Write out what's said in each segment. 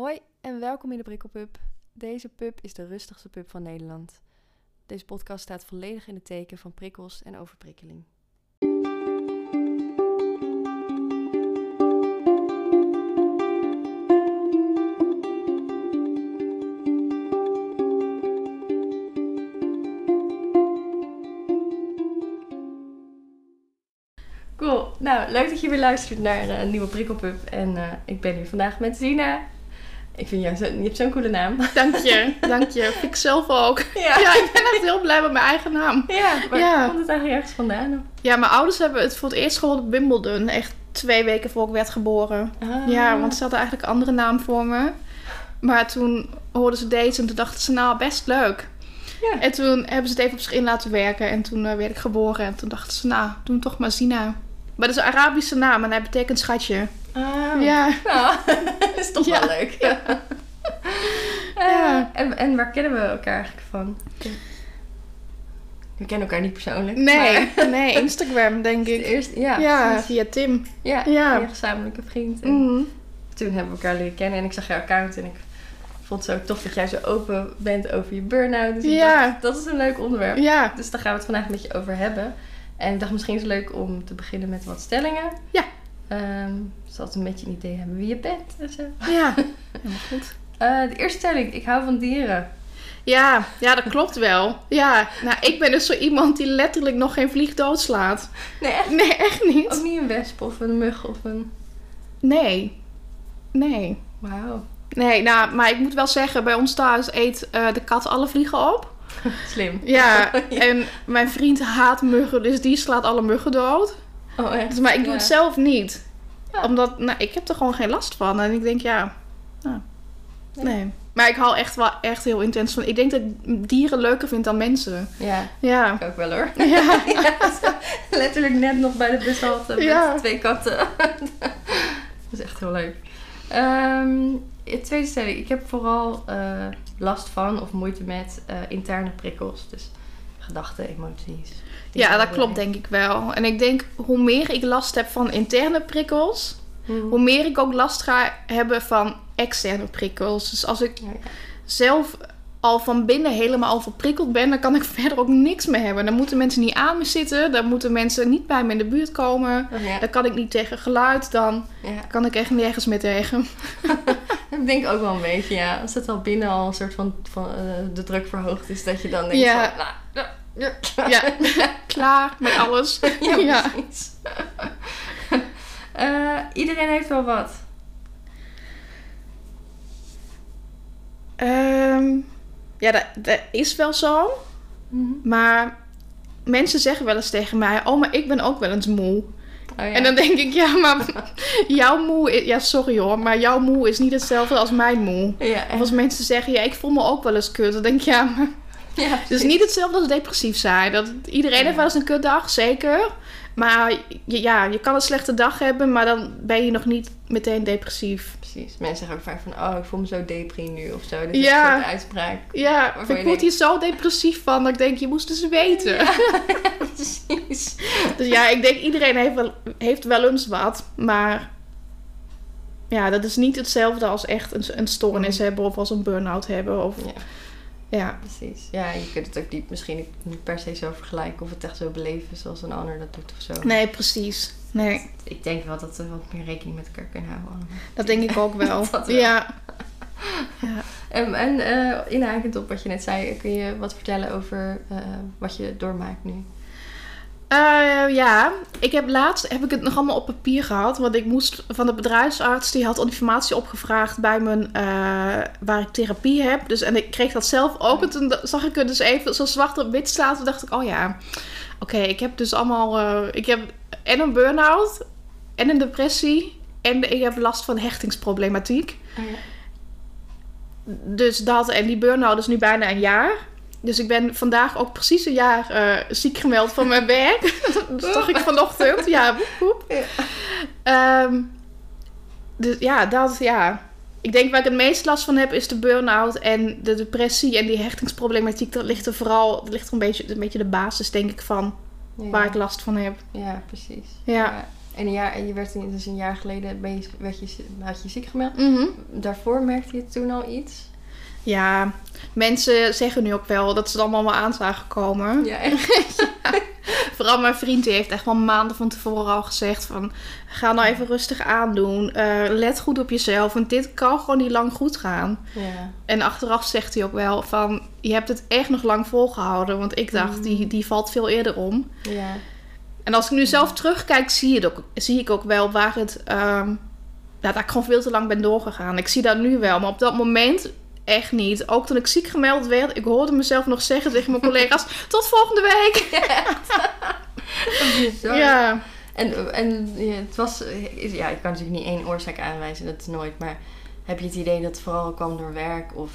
Hoi en welkom in de Prikkelpub. Deze pub is de rustigste pub van Nederland. Deze podcast staat volledig in het teken van prikkels en overprikkeling. Cool. Nou, leuk dat je weer luistert naar eh, een nieuwe Prikkelpub. En eh, ik ben hier vandaag met Zina. Ik vind jou zo, je hebt zo'n coole naam. Dank je, dank je. Vind ik zelf ook. Ja, Ja, ik ben echt heel blij met mijn eigen naam. ja maar Ja. komt het eigenlijk ergens vandaan? Ja, mijn ouders hebben het voor het eerst gehoord op Wimbledon. Echt twee weken voor ik werd geboren. Ah. Ja, want ze hadden eigenlijk een andere naam voor me. Maar toen hoorden ze deze en toen dachten ze, nou, best leuk. Ja. En toen hebben ze het even op zich in laten werken. En toen eh, werd ik geboren. En toen dachten ze, nou, doe hem toch maar Zina. Maar dat is een Arabische naam en hij betekent schatje. Ah. Ja. Nou, dat is toch Ja. wel leuk. Eh, Ja. en, en waar kennen we elkaar eigenlijk van? We kennen elkaar niet persoonlijk. Nee, maar- nee, Instagram denk ik. eerste, ja, via Tim. ja, Ja. via een gezamenlijke vriend. En Mhm. toen hebben we elkaar leren kennen en ik zag jouw account en ik vond het zo tof dat jij zo open bent over je burn-out. Dus ik Ja. dacht, dat is een leuk onderwerp. Ja, Dus daar gaan we het vandaag met je over hebben. En ik dacht misschien is het leuk om te beginnen met wat stellingen. Ja. Zodat we een beetje een idee hebben wie je bent en zo. ja. Helemaal goed. Eh, de eerste stelling, ik hou van dieren. Ja, ja, dat klopt wel. Ja, nou, ik ben dus zo iemand die letterlijk nog geen vlieg doodslaat. Nee, echt Nee, echt ook niet. niet een wesp of een mug of een... Nee. Nee. Wauw, Nee, nou, maar ik moet wel zeggen, bij ons thuis eet eh, de kat alle vliegen op. slim. Ja, en mijn vriend haat muggen, dus die slaat alle muggen dood. Oh, echt? Dus, maar ik doe het zelf niet. Ja. Omdat, nou, ik heb er gewoon geen last van. En ik denk, ja, nou, Nee. nee. Maar ik hou echt wel echt heel intens van. Ik denk dat ik dieren leuker vind dan mensen. Ja, Ja. ik ook wel hoor. Ja. Ja, letterlijk net nog bij de bushalte met Ja. twee katten. dat is echt heel leuk. De tweede stelling. Ik heb vooral eh, last van of moeite met eh, interne prikkels. Dus gedachten, emoties. Ja, dat klopt denk ik wel. En ik denk, hoe meer ik last heb van interne prikkels, Hmm. hoe meer ik ook last ga hebben van externe prikkels. Dus als ik Ja, ja. zelf al van binnen helemaal overprikkeld ben, dan kan ik verder ook niks meer hebben. Dan moeten mensen niet aan me zitten, dan moeten mensen niet bij me in de buurt komen. Oh, ja. Dan kan ik niet tegen geluid, dan kan ik echt nergens meer tegen. Dat denk ik ook wel een beetje, ja. Als het al binnen al een soort van, van eh, de druk verhoogd is, dat je dan denkt Ja. van... Nou, ja, ja. Klaar met alles. Ja, Ja. precies. Eh, iedereen heeft wel wat. Ehm, ja, dat, dat is wel zo. Mhm. Maar mensen zeggen wel eens tegen mij: Oh, maar ik ben ook wel eens moe. Oh, ja. En dan denk ik: Ja, maar jouw moe. Is, ja, sorry hoor, maar jouw moe is niet hetzelfde als mijn moe. Ja, Of als mensen zeggen: Ja, ik voel me ook wel eens kut. Dan denk ik: Ja, maar ja, het is niet hetzelfde als depressief zijn. Dat, iedereen Ja. heeft wel eens een kutdag, zeker. Maar je, ja, je kan een slechte dag hebben, maar dan ben je nog niet meteen depressief. Precies. Mensen zeggen ook vaak van, oh, ik voel me zo depri nu of zo. Dat Ja. is een soort uitspraak. Ja, ik je word hier zo depressief van dat ik denk: Je moest dus weten. Precies. Dus ja, ik denk iedereen heeft wel, heeft wel eens wat. Maar ja, dat is niet hetzelfde als echt een, een stoornis Mhm. hebben of als een burn-out hebben. Of, Ja, ja. precies. Ja, je kunt het ook niet, misschien niet- per se zo vergelijken of het echt zo beleven zoals een ander dat doet of zo. Nee, precies. Nee, Ik denk wel dat we wat meer rekening met elkaar kunnen houden. allemaal. dat denk ik ook wel. Ja. ja. En, en eh, inhakend op wat je net zei, kun je wat vertellen over eh, wat je doormaakt nu? Eh, ja, ik heb laatst heb ik het nog allemaal op papier gehad. Want ik moest van de bedrijfsarts, die had informatie opgevraagd bij mijn, eh, waar ik therapie heb. Dus, en ik kreeg dat zelf ook. En toen zag ik het dus even zo zwart op wit staan. Toen dacht ik, oh ja, oké, ik heb dus allemaal, eh, ik heb en een burn-out en een depressie. En ik heb last van hechtingsproblematiek. Oh, ja. Dus dat, en die burn-out is nu bijna een jaar. Dus ik ben vandaag ook precies een jaar eh, ziek gemeld van mijn werk. dat zag ik vanochtend. Ja, woep. Ja. Ehm, dus ja, dat, ja. Ik denk waar ik het meest last van heb is de burn-out en de depressie en die hechtingsproblematiek. Dat ligt er vooral, dat ligt er een beetje, een beetje de basis denk ik van Ja. waar ik last van heb. Ja, precies. Ja. En, een jaar, en je werd dus een jaar geleden ben je, werd je, had je ziek gemeld. Mhm. Daarvoor merkte je toen al iets? Ja, mensen zeggen nu ook wel dat ze het allemaal wel aan zagen komen. Ja, echt? Vooral mijn vriend die heeft echt wel maanden van tevoren al gezegd van... Ga nou even rustig aandoen. Eh, let goed op jezelf. Want dit kan gewoon niet lang goed gaan. Ja. En achteraf zegt hij ook wel van... Je hebt het echt nog lang volgehouden. Want ik dacht, Mm. die, die valt veel eerder om. Ja. En als ik nu zelf terugkijk, zie, het ook, zie ik ook wel waar het... ehm, ja, dat ik gewoon veel te lang ben doorgegaan. Ik zie dat nu wel. Maar op dat moment echt niet. Ook toen ik ziek gemeld werd, ik hoorde mezelf nog zeggen tegen mijn collega's... Tot volgende week! Ja. En, en ja, het was, is- ja, ik kan natuurlijk niet één oorzaak aanwijzen, dat is nooit. Maar heb je het idee dat het vooral kwam door werk? Of,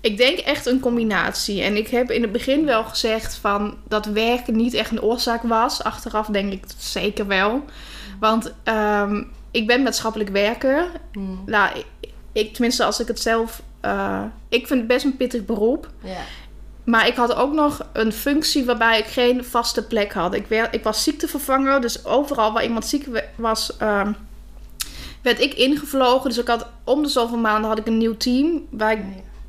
Ik denk echt een combinatie. En ik heb in het begin wel gezegd van dat werken niet echt een oorzaak was. Achteraf denk ik zeker wel. Want ehm, ik ben maatschappelijk werker. hmm, Nou, ik, tenminste als ik het zelf... eh, ik vind het best een pittig beroep. ja. Maar ik had ook nog een functie waarbij ik geen vaste plek had. Ik, werd, ik was ziektevervanger, dus overal waar iemand ziek was, ehm, werd ik ingevlogen. Dus ik had om de zoveel maanden had ik een nieuw team. Waar ik,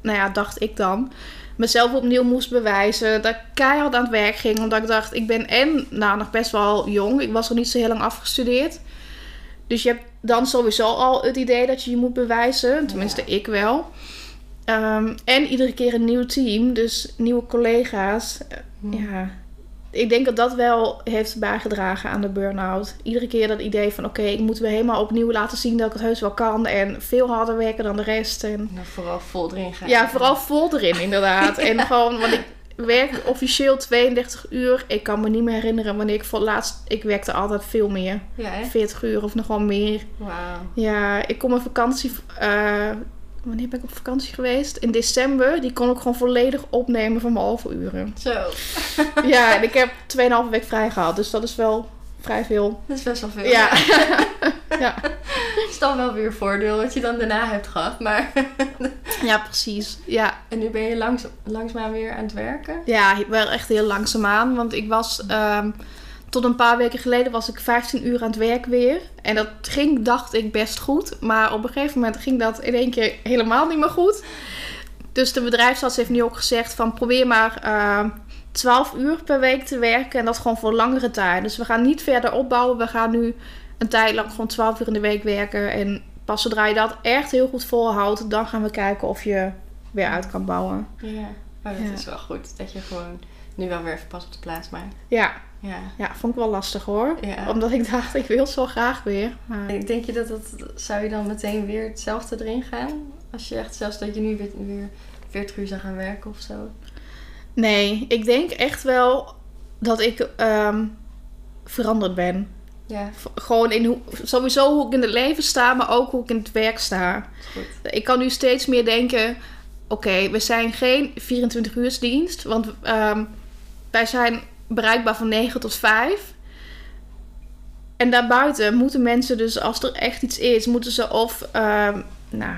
nou ja, dacht ik dan, mezelf opnieuw moest bewijzen. Dat ik keihard aan het werk ging. Omdat ik dacht, ik ben en nou, nog best wel jong. Ik was er niet zo heel lang afgestudeerd. Dus je hebt dan sowieso al het idee dat je je moet bewijzen. Tenminste, ik wel. Ehm, en iedere keer een nieuw team, dus nieuwe collega's. Ja, ik denk dat dat wel heeft bijgedragen aan de burn-out. Iedere keer dat idee van, oké, ik moet weer helemaal opnieuw laten zien dat ik het heus wel kan. En veel harder werken dan de rest. En Nou, vooral vol erin gaan. ja, vooral vol erin inderdaad. En gewoon, want ik werk officieel 32 uur. Ik kan me niet meer herinneren wanneer ik voor laatst... Ik werkte altijd veel meer. Ja, hè? 40 uur of nog wel meer. Wauw. Ja, ik kom een vakantie... eh, wanneer ben ik op vakantie geweest? In december. Die kon ik gewoon volledig opnemen van mijn overuren. Zo, ja, en ik heb 2,5 week vrij gehad. Dus dat is wel vrij veel. dat is best wel veel. Ja. ja. Het is dan wel weer een voordeel wat je dan daarna hebt gehad. Maar... ja, precies. Ja. en nu ben je langs, langzaam weer aan het werken? Ja, wel echt heel langzaamaan. Want ik was ehm, tot een paar weken geleden was ik 15 uur aan het werk weer. En dat ging, dacht ik, best goed. Maar op een gegeven moment ging dat in één keer helemaal niet meer goed. Dus de bedrijfsarts heeft nu ook gezegd van probeer maar ehm 12 uur per week te werken. En dat gewoon voor langere tijd. Dus we gaan niet verder opbouwen. We gaan nu een tijd lang gewoon 12 uur in de week werken. En pas zodra je dat echt heel goed volhoudt, dan gaan we kijken of je weer uit kan bouwen. Ja. Oh, dat Ja. is wel goed. Dat je gewoon nu wel weer even pas op de plaats maakt. Ja, Ja. Ja, vond ik wel lastig hoor. Ja. Omdat ik dacht, ik wil zo graag weer. Maar... En Denk je dat dat, zou je dan meteen weer hetzelfde erin gaan? Als je echt zelfs dat je nu weer, weer 40 uur zou gaan werken of zo? Nee, ik denk echt wel dat ik ehm, veranderd ben. Ja, Gewoon in hoe, sowieso hoe ik in het leven sta, maar ook hoe ik in het werk sta. goed. Ik kan nu steeds meer denken, oké, we zijn geen 24 uursdienst. Want ehm, wij zijn bereikbaar van 9 tot 5. En daarbuiten moeten mensen dus, als er echt iets is, moeten ze of ehm nou,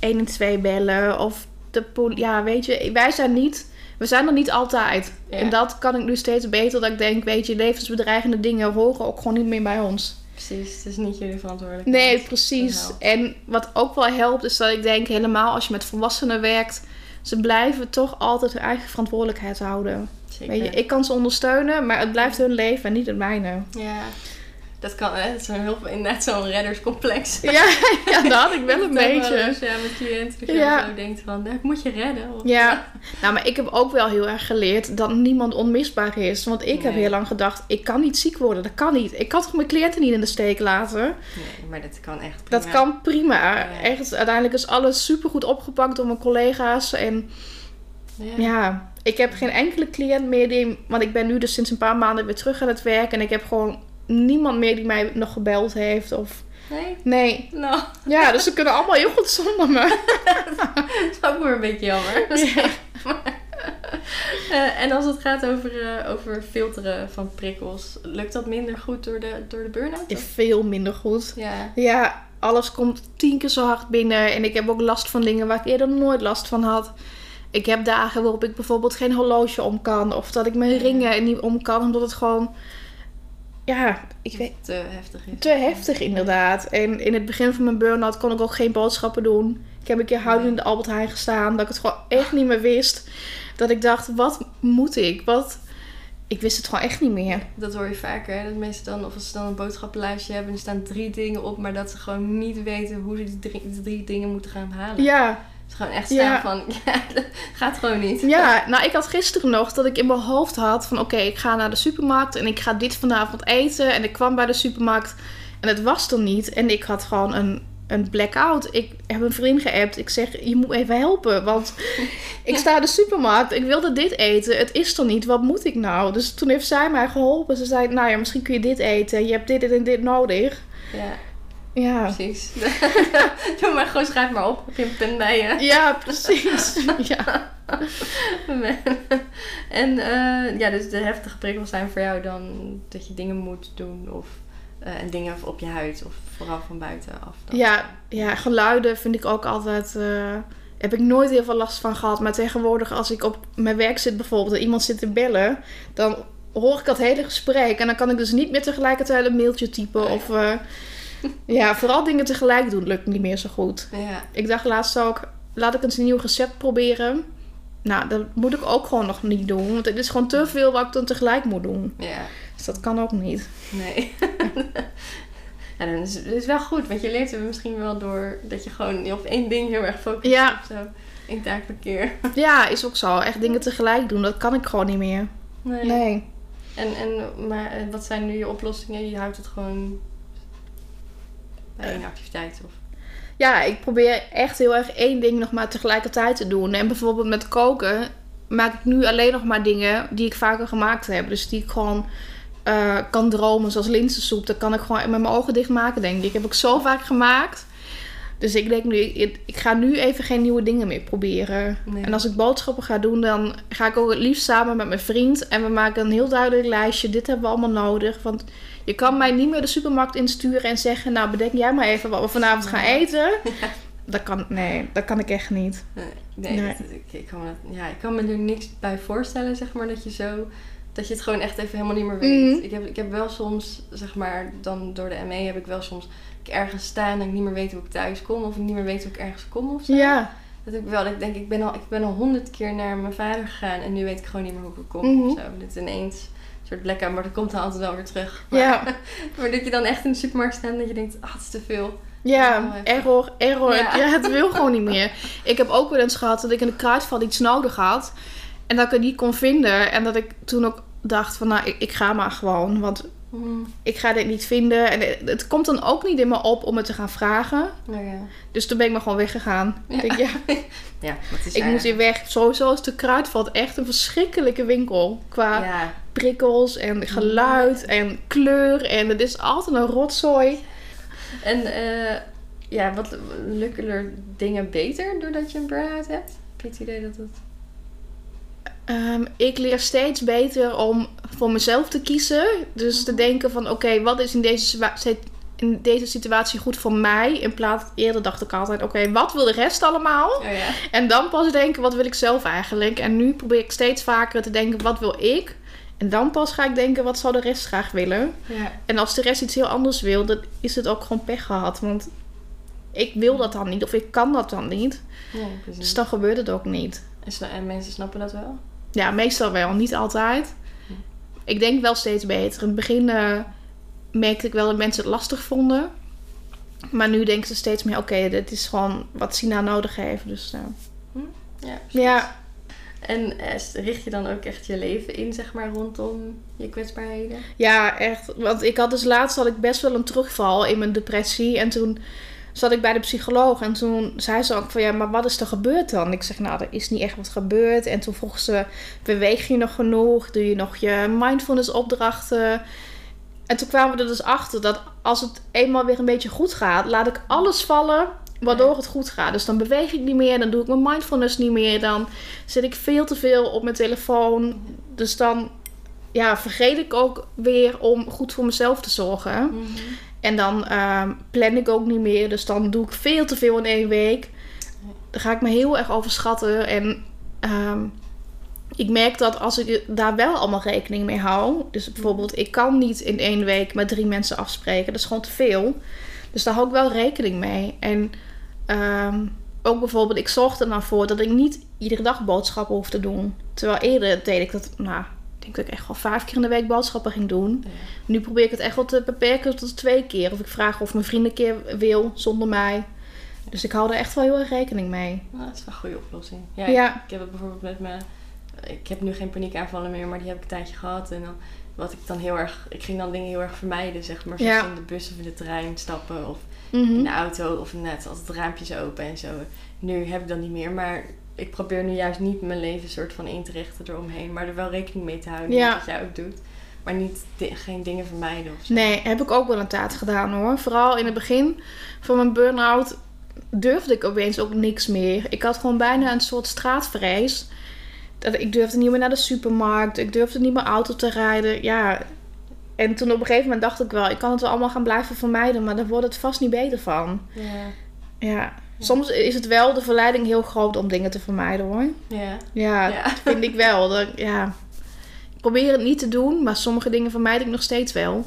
1 en 2 bellen. Of de Ja, weet je, wij zijn niet... We zijn er niet altijd. Ja. En dat kan ik nu steeds beter. Dat ik denk, weet je, levensbedreigende dingen horen ook gewoon niet meer bij ons. Precies, het is niet jullie verantwoordelijkheid. Nee, precies. En wat ook wel helpt, is dat ik denk, helemaal als je met volwassenen werkt, ze blijven toch altijd hun eigen verantwoordelijkheid houden. Zeker. Weet je, ik kan ze ondersteunen, maar het blijft hun leven en niet het mijne. Ja, dat kan, hè? Is heel, inderdaad zo'n redderscomplex. Ja, ja, dat had ik wel een Dat wel beetje. eens, ja, met cliënten. Dat je Ja. zo denkt van, ik moet je redden. Of, Ja, nou, maar ik heb ook wel heel erg geleerd dat niemand onmisbaar is. Want ik heb heel lang gedacht, ik kan niet ziek worden. Dat kan niet. Ik kan toch mijn cliënten niet in de steek laten? Nee, maar dat kan echt prima. Dat kan prima. Ja. Echt, uiteindelijk is alles supergoed opgepakt door mijn collega's. En Ja. Ja, ik heb geen enkele cliënt meer die... Want ik ben nu dus sinds een paar maanden weer terug aan het werk. En ik heb gewoon niemand meer die mij nog gebeld heeft. Of... Nee? Nee. Nou, Ja, dus ze kunnen allemaal heel goed zonder me. dat is ook weer een beetje jammer. Eh, en als het gaat over, eh, over filteren van prikkels, lukt dat minder goed door de, door de burn-out? Veel minder goed. Ja. Ja, alles komt tien keer zo hard binnen. En ik heb ook last van dingen waar ik eerder nooit last van had. Ik heb dagen waarop ik bijvoorbeeld geen horloge om kan. Of dat ik mijn ringen niet om kan. Omdat het gewoon... ja, ik weet, Te heftig is. te heftig inderdaad. En in het begin van mijn burn-out kon ik ook geen boodschappen doen. Ik heb een keer huilend in de Albert Heijn gestaan. Dat ik het gewoon echt niet meer wist. Dat ik dacht, wat moet ik? Wat... Ik wist het gewoon echt niet meer. Dat hoor je vaker. Hè? Dat mensen dan, of als ze dan een boodschappenlijstje hebben, er staan drie dingen op, maar dat ze gewoon niet weten hoe ze die drie, die drie dingen moeten gaan halen. Ja, Ze gewoon echt staan Ja. van, ja, dat gaat gewoon niet. ja, nou ik had gisteren nog dat ik in mijn hoofd had van oké, ik ga naar de supermarkt en ik ga dit vanavond eten. En ik kwam bij de supermarkt en het was er niet. En ik had gewoon een, een blackout. Ik heb een vriend geappt. Ik zeg, je moet even helpen, want ik sta in de supermarkt. Ik wilde dit eten. Het is er niet. Wat moet ik nou? Dus toen heeft zij mij geholpen. Ze zei, nou ja, misschien kun je dit eten. Je hebt dit en dit nodig. Ja, Ja. precies. Doe maar gewoon, schrijf maar op. Heb je een pen bij je? Ja, precies. Ja. en eh, ja, dus de heftige prikkels zijn voor jou dan dat je dingen moet doen of eh, en dingen op je huid of vooral van buitenaf. Ja, ja, geluiden vind ik ook altijd. eh, heb ik nooit heel veel last van gehad. Maar tegenwoordig, als ik op mijn werk zit bijvoorbeeld en iemand zit te bellen, dan hoor ik dat hele gesprek. En dan kan ik dus niet meer tegelijkertijd een mailtje typen. Oh ja. Of ja, vooral dingen tegelijk doen lukt niet meer zo goed. Ja, Ik dacht laatst ook, laat ik eens een nieuw recept proberen. Nou, dat moet ik ook gewoon nog niet doen. Want het is gewoon te veel wat ik dan tegelijk moet doen. ja, Dus dat kan ook niet. nee. ja, dan is het is wel goed, want je leert er misschien wel door dat je gewoon op één ding heel erg focust Ja. of zo. Eén taakverkeer. Ja, is ook zo. Echt dingen tegelijk doen, dat kan ik gewoon niet meer. Nee. Nee. En, en, maar eh, wat zijn nu je oplossingen? Je houdt het gewoon bij één activiteit? Of... Ja, ik probeer echt heel erg één ding nog maar tegelijkertijd te doen. En bijvoorbeeld met koken maak ik nu alleen nog maar dingen die ik vaker gemaakt heb. Dus die ik gewoon eh, kan dromen, zoals linzensoep. Dat kan ik gewoon met mijn ogen dicht maken, denk ik. Heb ik zo vaak gemaakt. Dus ik denk nu, ik, ik ga nu even geen nieuwe dingen meer proberen. Nee. En als ik boodschappen ga doen, dan ga ik ook het liefst samen met mijn vriend. En we maken een heel duidelijk lijstje. Dit hebben we allemaal nodig. Want je kan mij niet meer de supermarkt insturen en zeggen... Nou, bedenk jij maar even wat we vanavond gaan eten. Dat kan, nee, dat kan ik echt niet. Nee, nee, Nee. dat- ik, ik, kan me ja, ik kan me er niks bij voorstellen, zeg maar, dat je zo... Dat je het gewoon echt even helemaal niet meer weet. Mhm. ik, heb, ik heb wel soms, zeg maar, dan door de ME heb ik wel soms... Ik ergens sta en ik niet meer weet hoe ik thuis kom. Of ik niet meer weet hoe ik ergens kom of zo. Ja, Dat ik wel, dat ik denk, ik ben al, ik ben al honderd keer naar mijn vader gegaan. En nu weet ik gewoon niet meer hoe ik kom Mhm. of zo. Ineens een soort blackout, maar dat komt dan altijd wel weer terug. Maar, ja, maar dat je dan echt in de supermarkt staat en dat je denkt, ah, het is te veel. ja. Error, error. Ja. Ja. het wil gewoon niet meer. Ik heb ook wel eens gehad dat ik in de kruidvat iets nodig had. En dat ik het niet kon vinden. En dat ik toen ook dacht van, nou, ik, ik ga maar gewoon. Want Mm, ik ga dit niet vinden. En het, het komt dan ook niet in me op om het te gaan vragen. nou ja. Dus toen ben ik maar gewoon weggegaan. Ja. Ik denk, ja, Ja, is ik moet hier weg. Sowieso is de kruidvat echt een verschrikkelijke winkel. Qua Ja, prikkels en geluid en kleur. En het is altijd een rotzooi. en eh, ja, wat lukken er dingen beter doordat je een burn-out hebt? Heb je het idee dat het... Ehm, ik leer steeds beter om voor mezelf te kiezen. Dus te denken van oké, wat is in deze, in deze situatie goed voor mij? In plaats eerder dacht ik altijd oké, wat wil de rest allemaal? Oh ja. En dan pas denken wat wil ik zelf eigenlijk? En nu probeer ik steeds vaker te denken wat wil ik? En dan pas ga ik denken wat zou de rest graag willen? Ja. En als de rest iets heel anders wil, dan is het ook gewoon pech gehad. Want ik wil dat dan niet of ik kan dat dan niet. ja. Dus dan gebeurt het ook niet. En mensen snappen dat wel? Ja, meestal wel, niet altijd. Ik denk wel steeds beter. In het begin eh, merkte ik wel dat mensen het lastig vonden. Maar nu denken ze steeds meer, oké, dit is gewoon wat Sina nodig heeft. Dus eh, Ja, precies. ja, En eh, richt je dan ook echt je leven in, zeg maar, rondom je kwetsbaarheden? ja, echt. Want ik had dus laatst had ik best wel een terugval in mijn depressie. En toen zat ik bij de psycholoog en toen zei ze ook van ja, maar wat is er gebeurd dan? Ik zeg nou, er is niet echt wat gebeurd. En toen vroeg ze, beweeg je nog genoeg? Doe je nog je mindfulness opdrachten? En toen kwamen we er dus achter dat als het eenmaal weer een beetje goed gaat, laat ik alles vallen waardoor het goed gaat. Dus dan beweeg ik niet meer, dan doe ik mijn mindfulness niet meer, dan zit ik veel te veel op mijn telefoon. Dus dan ja, vergeet ik ook weer om goed voor mezelf te zorgen. En dan ehm, plan ik ook niet meer. Dus dan doe ik veel te veel in één week. Dan ga ik me heel erg overschatten. En ehm, ik merk dat als ik daar wel allemaal rekening mee hou. Dus bijvoorbeeld, ik kan niet in één week met drie mensen afspreken. Dat is gewoon te veel. Dus daar hou ik wel rekening mee. En ehm, ook bijvoorbeeld, ik zorg er dan voor dat ik niet iedere dag boodschappen hoef te doen. Terwijl eerder deed ik dat, nou, denk dat ik echt wel vijf keer in de week boodschappen ging doen. Ja. Nu probeer ik het echt wel te beperken tot twee keer. Of ik vraag of mijn vriend een keer wil zonder mij. Dus ik hou er echt wel heel erg rekening mee. Nou, dat is wel een goede oplossing. Ja, Ja. Ik, ik heb het bijvoorbeeld met me. Ik heb nu geen paniekaanvallen meer, maar die heb ik een tijdje gehad. En dan, wat ik dan heel erg. Ik ging dan dingen heel erg vermijden, zeg maar. Zoals Ja. in de bus of in de trein stappen. Of Mhm. in de auto. Of net altijd raampjes open en zo. Nu heb ik dat niet meer. Maar ik probeer nu juist niet mijn leven soort van in te richten eromheen. Maar er wel rekening mee te houden. Ja. Wat jij ook doet. Maar niet geen dingen vermijden of zo. Nee, heb ik ook wel een tijd gedaan hoor. Vooral in het begin van mijn burn-out durfde ik opeens ook niks meer. Ik had gewoon bijna een soort straatvrees. Dat ik durfde niet meer naar de supermarkt. Ik durfde niet meer auto te rijden. Ja. En toen op een gegeven moment dacht ik wel, ik kan het wel allemaal gaan blijven vermijden, maar daar wordt het vast niet beter van. Ja. Ja. Soms is het wel de verleiding heel groot om dingen te vermijden hoor. Ja. Ja, Ja. dat vind ik wel. Dat, ja. Ik probeer het niet te doen, maar sommige dingen vermijd ik nog steeds wel.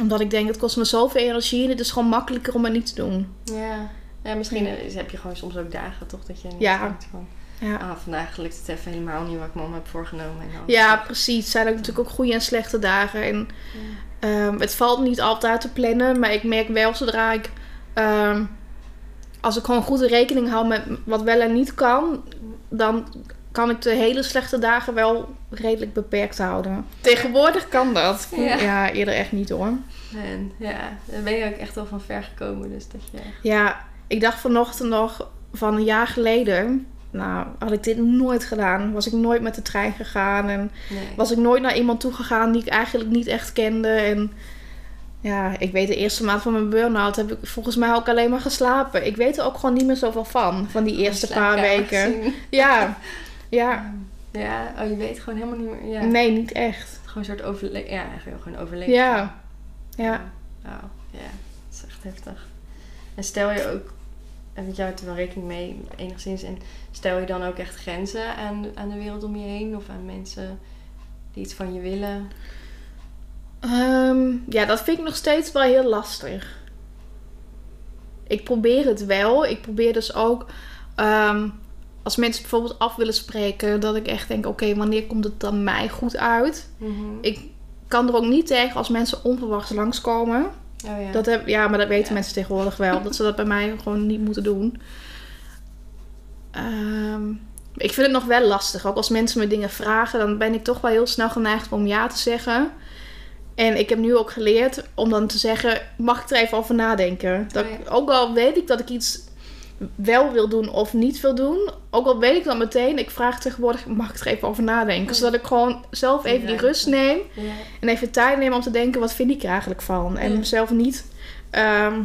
Omdat ik denk, het kost me zoveel energie en het is gewoon makkelijker om het niet te doen. Ja. Ja, misschien heb je gewoon soms ook dagen toch dat je niet Ja. denkt van... Ja, Ah, vandaag lukt het even helemaal niet wat ik me allemaal heb voorgenomen. En dan ja precies. Het zijn ook natuurlijk ook goede en slechte dagen. En ehm, het valt niet altijd te plannen, maar ik merk wel zodra ik... ehm, als ik gewoon goed rekening hou met wat wel en niet kan, dan kan ik de hele slechte dagen wel redelijk beperkt houden. Tegenwoordig kan dat. Ja. ja eerder echt niet hoor. En ja, daar ben je ook echt wel van ver gekomen. Dus dat je... Ja, ik dacht vanochtend nog van een jaar geleden. Nou, had ik dit nooit gedaan. Was ik nooit met de trein gegaan. En Nee. was ik nooit naar iemand toe gegaan die ik eigenlijk niet echt kende. En ja, ik weet de eerste maand van mijn burn-out heb ik volgens mij ook alleen maar geslapen. Ik weet er ook gewoon niet meer zoveel van. Van die eerste paar weken. gezien. Ja, ja. Ja, oh, je weet gewoon helemaal niet meer. Ja. Nee, niet echt. Gewoon een soort overleven. Ja, eigenlijk gewoon overleven. Ja. Ja. Wauw, ja, dat is echt heftig. En stel je ook, en met jou er wel rekening mee, enigszins. En stel je dan ook echt grenzen aan, aan de wereld om je heen of aan mensen die iets van je willen? Ehm, ja, dat vind ik nog steeds wel heel lastig. Ik probeer het wel. Ik probeer dus ook ehm, als mensen bijvoorbeeld af willen spreken, dat ik echt denk: oké, wanneer komt het dan mij goed uit? Ik kan er ook niet tegen als mensen onverwachts langskomen. Oh ja. Dat heb, ja, maar dat weten Ja. mensen tegenwoordig wel. Dat ze dat bij mij gewoon niet moeten doen. Ehm, ik vind het nog wel lastig. Ook als mensen me dingen vragen, dan ben ik toch wel heel snel geneigd om ja te zeggen. En ik heb nu ook geleerd om dan te zeggen: mag ik er even over nadenken? Dat, Oh ja. Ook al weet ik dat ik iets wel wil doen of niet wil doen, ook al weet ik dat meteen, ik vraag tegenwoordig: mag ik er even over nadenken? Ja. Zodat ik gewoon zelf even die rust neem. En even tijd nemen om te denken, wat vind ik er eigenlijk van? En mezelf niet ehm,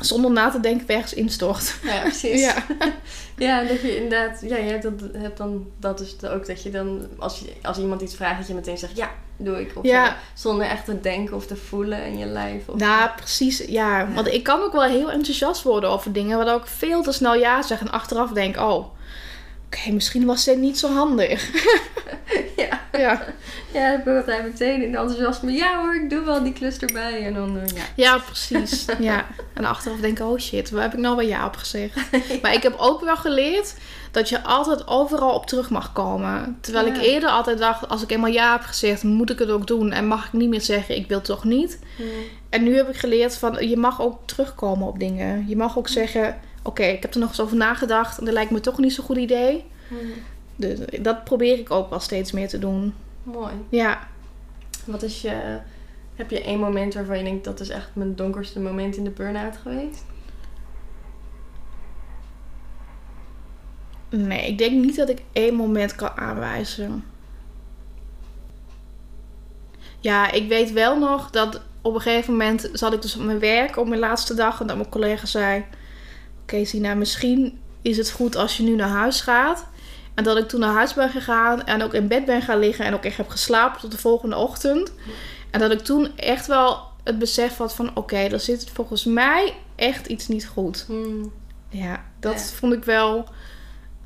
zonder na te denken ergens instort. Ja, precies. Ja. Ja, dat je inderdaad, ja, je hebt, dat, hebt dan dat dus ook dat je dan, als, je, als iemand iets vraagt, dat je meteen zegt ja, doe ik. Of Ja. zo, zonder echt te denken of te voelen in je lijf. Of Nou, precies. Ja, want ik kan ook wel heel enthousiast worden over dingen, waardoor ik veel te snel ja zeg en achteraf denk, oh, oké, misschien was dit niet zo handig. ja. ja. ja, dan ben hij meteen in enthousiasme. Ja hoor, ik doe wel die klus erbij. En dan, eh, ja. ja, precies. Ja. En achteraf denk ik, oh shit, waar heb ik nou wel ja op gezegd? Maar ik heb ook wel geleerd dat je altijd overal op terug mag komen. Terwijl Ja. ik eerder altijd dacht, als ik eenmaal ja heb gezegd, moet ik het ook doen. En mag ik niet meer zeggen, ik wil toch niet. En nu heb ik geleerd van, je mag ook terugkomen op dingen. Je mag ook zeggen, oké, ik heb er nog eens over nagedacht. En dat lijkt me toch niet zo'n goed idee. Dus dat probeer ik ook wel steeds meer te doen. Mooi. Ja. Wat is je, heb je één moment waarvan je denkt, dat is echt mijn donkerste moment in de burn-out geweest? Nee, ik denk niet dat ik één moment kan aanwijzen. Ja, ik weet wel nog dat op een gegeven moment zat ik dus op mijn werk op mijn laatste dag. En dat mijn collega zei: Oké, Sina, misschien is het goed als je nu naar huis gaat. En dat ik toen naar huis ben gegaan en ook in bed ben gaan liggen en ook echt heb geslapen tot de volgende ochtend. En dat ik toen echt wel het besef had van: Oké, er zit volgens mij echt iets niet goed. Ja, dat Ja. vond ik wel.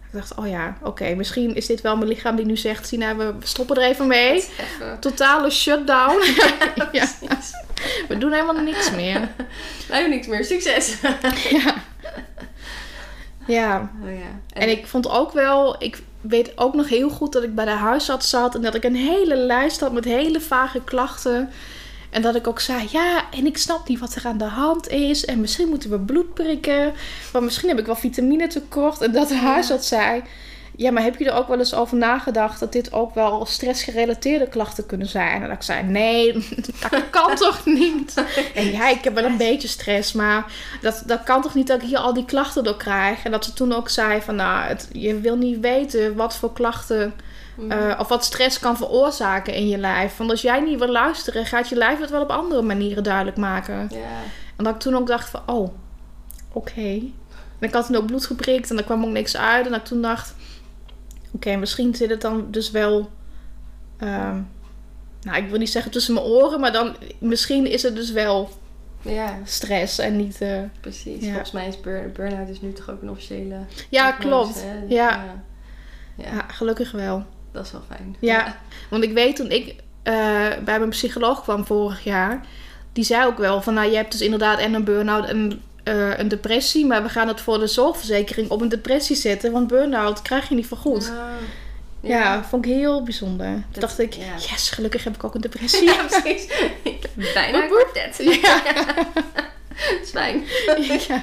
Ik dacht, oh ja, oké, misschien is dit wel mijn lichaam die nu zegt, Sina, we stoppen er even mee. Even. Totale shutdown. ja, we doen helemaal niks meer. Wij niks meer. Succes! ja. ja, Oh ja. en ik vond ook wel, ik weet ook nog heel goed dat ik bij de huisarts zat en dat ik een hele lijst had met hele vage klachten. En dat ik ook zei, ja, en ik snap niet wat er aan de hand is. En misschien moeten we bloed prikken. Maar misschien heb ik wel vitamine tekort. En dat de huisarts zei, ja, maar heb je er ook wel eens over nagedacht dat dit ook wel stressgerelateerde klachten kunnen zijn? En dat ik zei, nee, dat kan toch niet? En ja, ik heb wel een beetje stress, maar dat, dat kan toch niet dat ik hier al die klachten door krijg? En dat ze toen ook zei van, nou, het, je wil niet weten wat voor klachten... Mm. eh, of wat stress kan veroorzaken in je lijf. Want als jij niet wil luisteren, gaat je lijf het wel op andere manieren duidelijk maken. En dat ik toen ook dacht van, oh, oké. En ik had toen ook bloed geprikt en er kwam ook niks uit. En dat ik toen dacht, oké, misschien zit het dan dus wel... ehm, nou, ik wil niet zeggen tussen mijn oren, maar dan misschien is het dus wel ja, stress en niet... eh, precies. Ja. Volgens mij is burn- burn-out is nu toch ook een officiële... Ja, klopt. hè? Ja. ja. Gelukkig wel. dat is wel fijn. Ja. Want ik weet toen ik eh, bij mijn psycholoog kwam vorig jaar, die zei ook wel van nou je hebt dus inderdaad en een burn-out en eh, een depressie, maar we gaan het voor de zorgverzekering op een depressie zetten, want burn-out krijg je niet vergoed. Ah, Ja, vond ik heel bijzonder. Toen dacht ik, ja. yes, gelukkig heb ik ook een depressie. Ja, precies. Ik heb bijna een Woep, woep. kwartet. Ja. Dat is fijn. ja.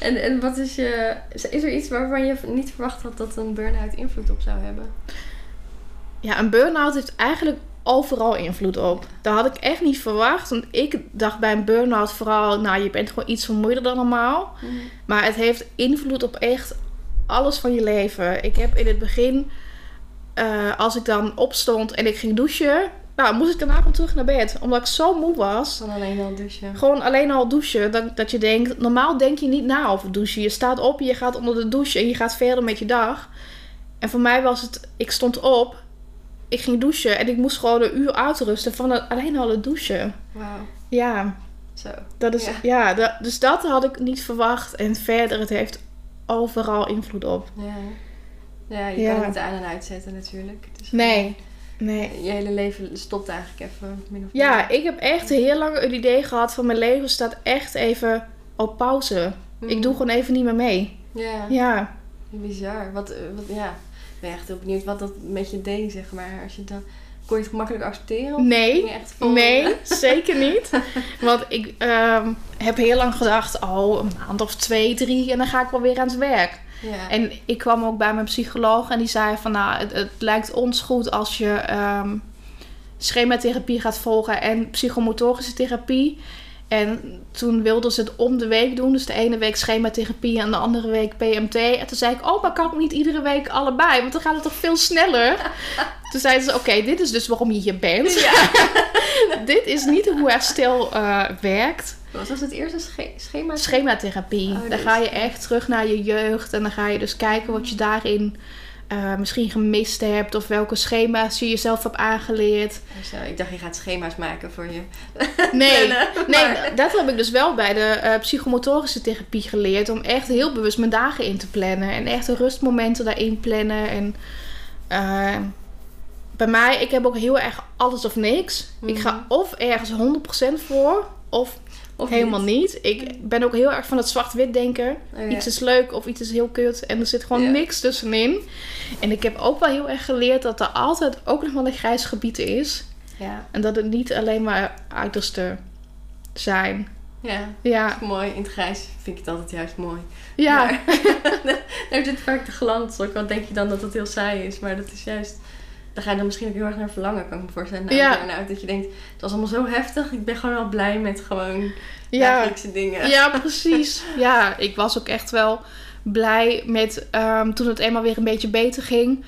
En, en wat is je... Is er iets waarvan je niet verwacht had dat een burn-out invloed op zou hebben? ja, een burn-out heeft eigenlijk overal invloed op. Dat had ik echt niet verwacht. Want ik dacht bij een burn-out vooral, nou je bent gewoon iets vermoeider dan normaal. Maar het heeft invloed op echt alles van je leven. Ik heb in het begin, eh, als ik dan opstond en ik ging douchen, nou moest ik daarna gewoon terug naar bed. Omdat ik zo moe was. Van alleen al douchen. Gewoon alleen al douchen. Dat, dat je denkt, normaal denk je niet na over douchen. Je staat op, je gaat onder de douche en je gaat verder met je dag. En voor mij was het, ik stond op, ik ging douchen en ik moest gewoon een uur uitrusten van het, alleen al het douchen. Wauw. Ja, Zo. dat is, Ja. ja, dat, dus dat had ik niet verwacht. En verder, het heeft overal invloed op. Ja. Ja, je Ja. kan het aan en uitzetten natuurlijk. Is Nee, nee. Je hele leven stopt eigenlijk even. Min of Ja, meer. ik heb echt heel lang het idee gehad van mijn leven staat echt even op pauze. Ik Mm. doe gewoon even niet meer mee. Ja, Ja, bizar. Wat, eh, wat, ja. Ik ben echt heel benieuwd wat dat met je deed, zeg maar. Als je dan... Kon je het gemakkelijk accepteren? Nee. echt nee, zeker niet. Want ik ehm, heb heel lang gedacht, oh, een maand of twee, drie en dan ga ik wel weer aan het werk. Ja. En ik kwam ook bij mijn psycholoog en die zei van, nou, het, het lijkt ons goed als je ehm, schematherapie gaat volgen en psychomotorische therapie. En toen wilden ze het om de week doen. Dus de ene week schematherapie en de andere week PMT. En toen zei ik, oh, maar kan ik niet iedere week allebei? Want dan gaat het toch veel sneller? toen zeiden ze, oké, dit is dus waarom je hier bent. dit is niet hoe herstel eh, werkt. Wat was het eerste sche- schema? Schematherapie. Oh, dan dus- ga je echt terug naar je jeugd. En dan ga je dus kijken wat je daarin eh, misschien gemist hebt. Of welke schema's je jezelf hebt aangeleerd. Zo, ik dacht, je gaat schema's maken voor je. Nee, plannen, nee dat heb ik dus wel bij de eh, psychomotorische therapie geleerd. Om echt heel bewust mijn dagen in te plannen. En echt de rustmomenten daarin plannen. En eh, bij mij, ik heb ook heel erg alles of niks. Ik ga Mhm. of ergens 100% voor. Of, Of helemaal niet. Ik ben ook heel erg van het zwart-wit denken. Oh, ja. Iets is leuk of iets is heel kut. En er zit gewoon Ja. niks tussenin. En ik heb ook wel heel erg geleerd dat er altijd ook nog wel een grijs gebied is. Ja, En dat het niet alleen maar uiterste zijn. ja. Ja, Mooi. In het grijs vind ik het altijd juist mooi. ja, Daar zit vaak de glans. Ook al denk je dan dat het heel saai is. Maar dat is juist... Daar ga je dan misschien ook heel erg naar verlangen, kan ik me voorstellen. Ja. een burn-out. Dat je denkt, het was allemaal zo heftig. Ik ben gewoon wel blij met gewoon ja. dagelijkse dingen. Ja, precies. Ja, ik was ook echt wel blij met ehm, toen het eenmaal weer een beetje beter ging.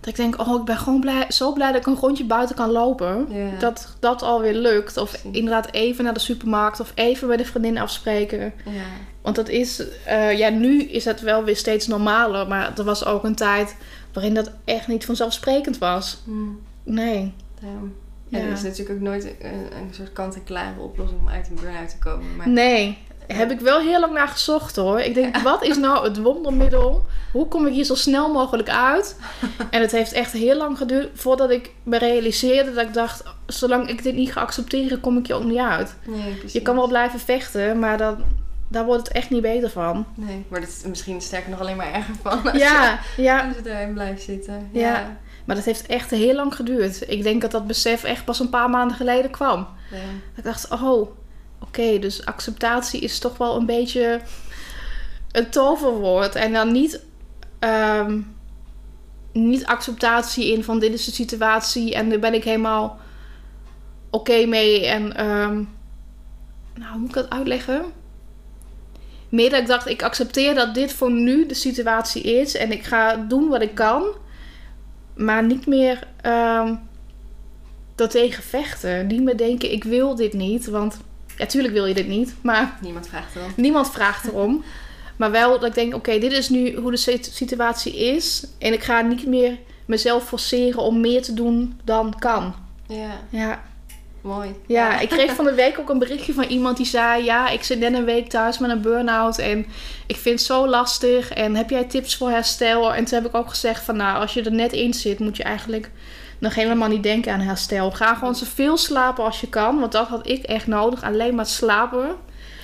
Dat ik denk, oh, ik ben gewoon blij, zo blij dat ik een rondje buiten kan lopen. Ja. Dat dat alweer lukt. Of Precies. inderdaad even naar de supermarkt of even bij de vriendin afspreken. Ja. Want dat is, eh, ja, nu is het wel weer steeds normaler. Maar er was ook een tijd waarin dat echt niet vanzelfsprekend was. Hm. Nee. Daarom. Ja, er is natuurlijk ook nooit een, een soort kant-en-klare oplossing om uit een burn-out te komen. Maar Nee. Heb ik wel heel lang naar gezocht hoor. Ik denk, wat is nou het wondermiddel? Hoe kom ik hier zo snel mogelijk uit? En het heeft echt heel lang geduurd voordat ik me realiseerde dat ik dacht, zolang ik dit niet ga accepteren, kom ik je ook niet uit. Nee. Je kan wel blijven vechten, maar dan, daar wordt het echt niet beter van. Nee, wordt het misschien sterker nog alleen maar erger van als, Ja, je, ja, als je erin blijft zitten. Ja. maar dat heeft echt heel lang geduurd. Ik denk dat dat besef echt pas een paar maanden geleden kwam. Ja. Ik dacht, oh, oké, dus acceptatie is toch wel een beetje een toverwoord. En dan niet, ehm, niet acceptatie in van dit is de situatie en daar ben ik helemaal oké mee. En ehm, nou, hoe moet ik dat uitleggen? Meer dat ik dacht, ik accepteer dat dit voor nu de situatie is en ik ga doen wat ik kan. Maar niet meer ehm daartegen vechten. Niet meer denken, ik wil dit niet. Want ja, tuurlijk wil je dit niet. Maar Niemand vraagt erom. niemand vraagt erom. Maar wel dat ik denk, oké, dit is nu hoe de sit- situatie is. En ik ga niet meer mezelf forceren om meer te doen dan kan. Ja, Ja, mooi. ja, ik kreeg van de week ook een berichtje van iemand die zei... Ja, ik zit net een week thuis met een burn-out en ik vind het zo lastig. En heb jij tips voor herstel? En toen heb ik ook gezegd van... Nou, als je er net in zit, moet je eigenlijk nog helemaal niet denken aan herstel. Ga gewoon zoveel slapen als je kan. Want dat had ik echt nodig. Alleen maar slapen.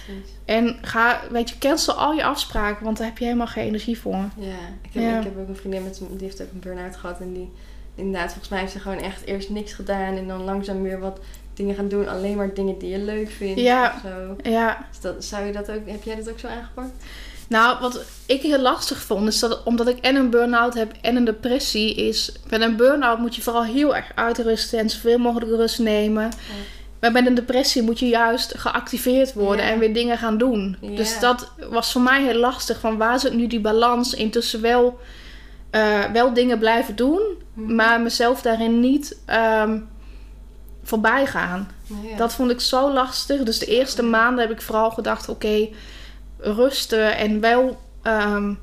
Precies. En ga, weet je, cancel al je afspraken. Want daar heb je helemaal geen energie voor. Ja, ik heb, Ja. ik heb ook een vriendin met die heeft ook een burn-out gehad. En die, inderdaad, volgens mij heeft ze gewoon echt eerst niks gedaan. En dan langzaam weer wat dingen gaan doen. Alleen maar dingen die je leuk vindt. Ja. of Zo. Ja, Dus dat, zou je dat ook, heb jij dat ook zo aangepakt? Nou, wat ik heel lastig vond, is dat omdat ik en een burn-out heb en een depressie, is met een burn-out moet je vooral heel erg uitrusten en zoveel mogelijk rust nemen. Maar met een depressie moet je juist geactiveerd worden Ja. en weer dingen gaan doen. Ja. Dus dat was voor mij heel lastig. Van waar zit nu die balans in tussen wel, eh, wel dingen blijven doen, Mhm. maar mezelf daarin niet ehm, voorbij gaan. Ja. Dat vond ik zo lastig. Dus de eerste maanden heb ik vooral gedacht: oké, rusten en wel ehm,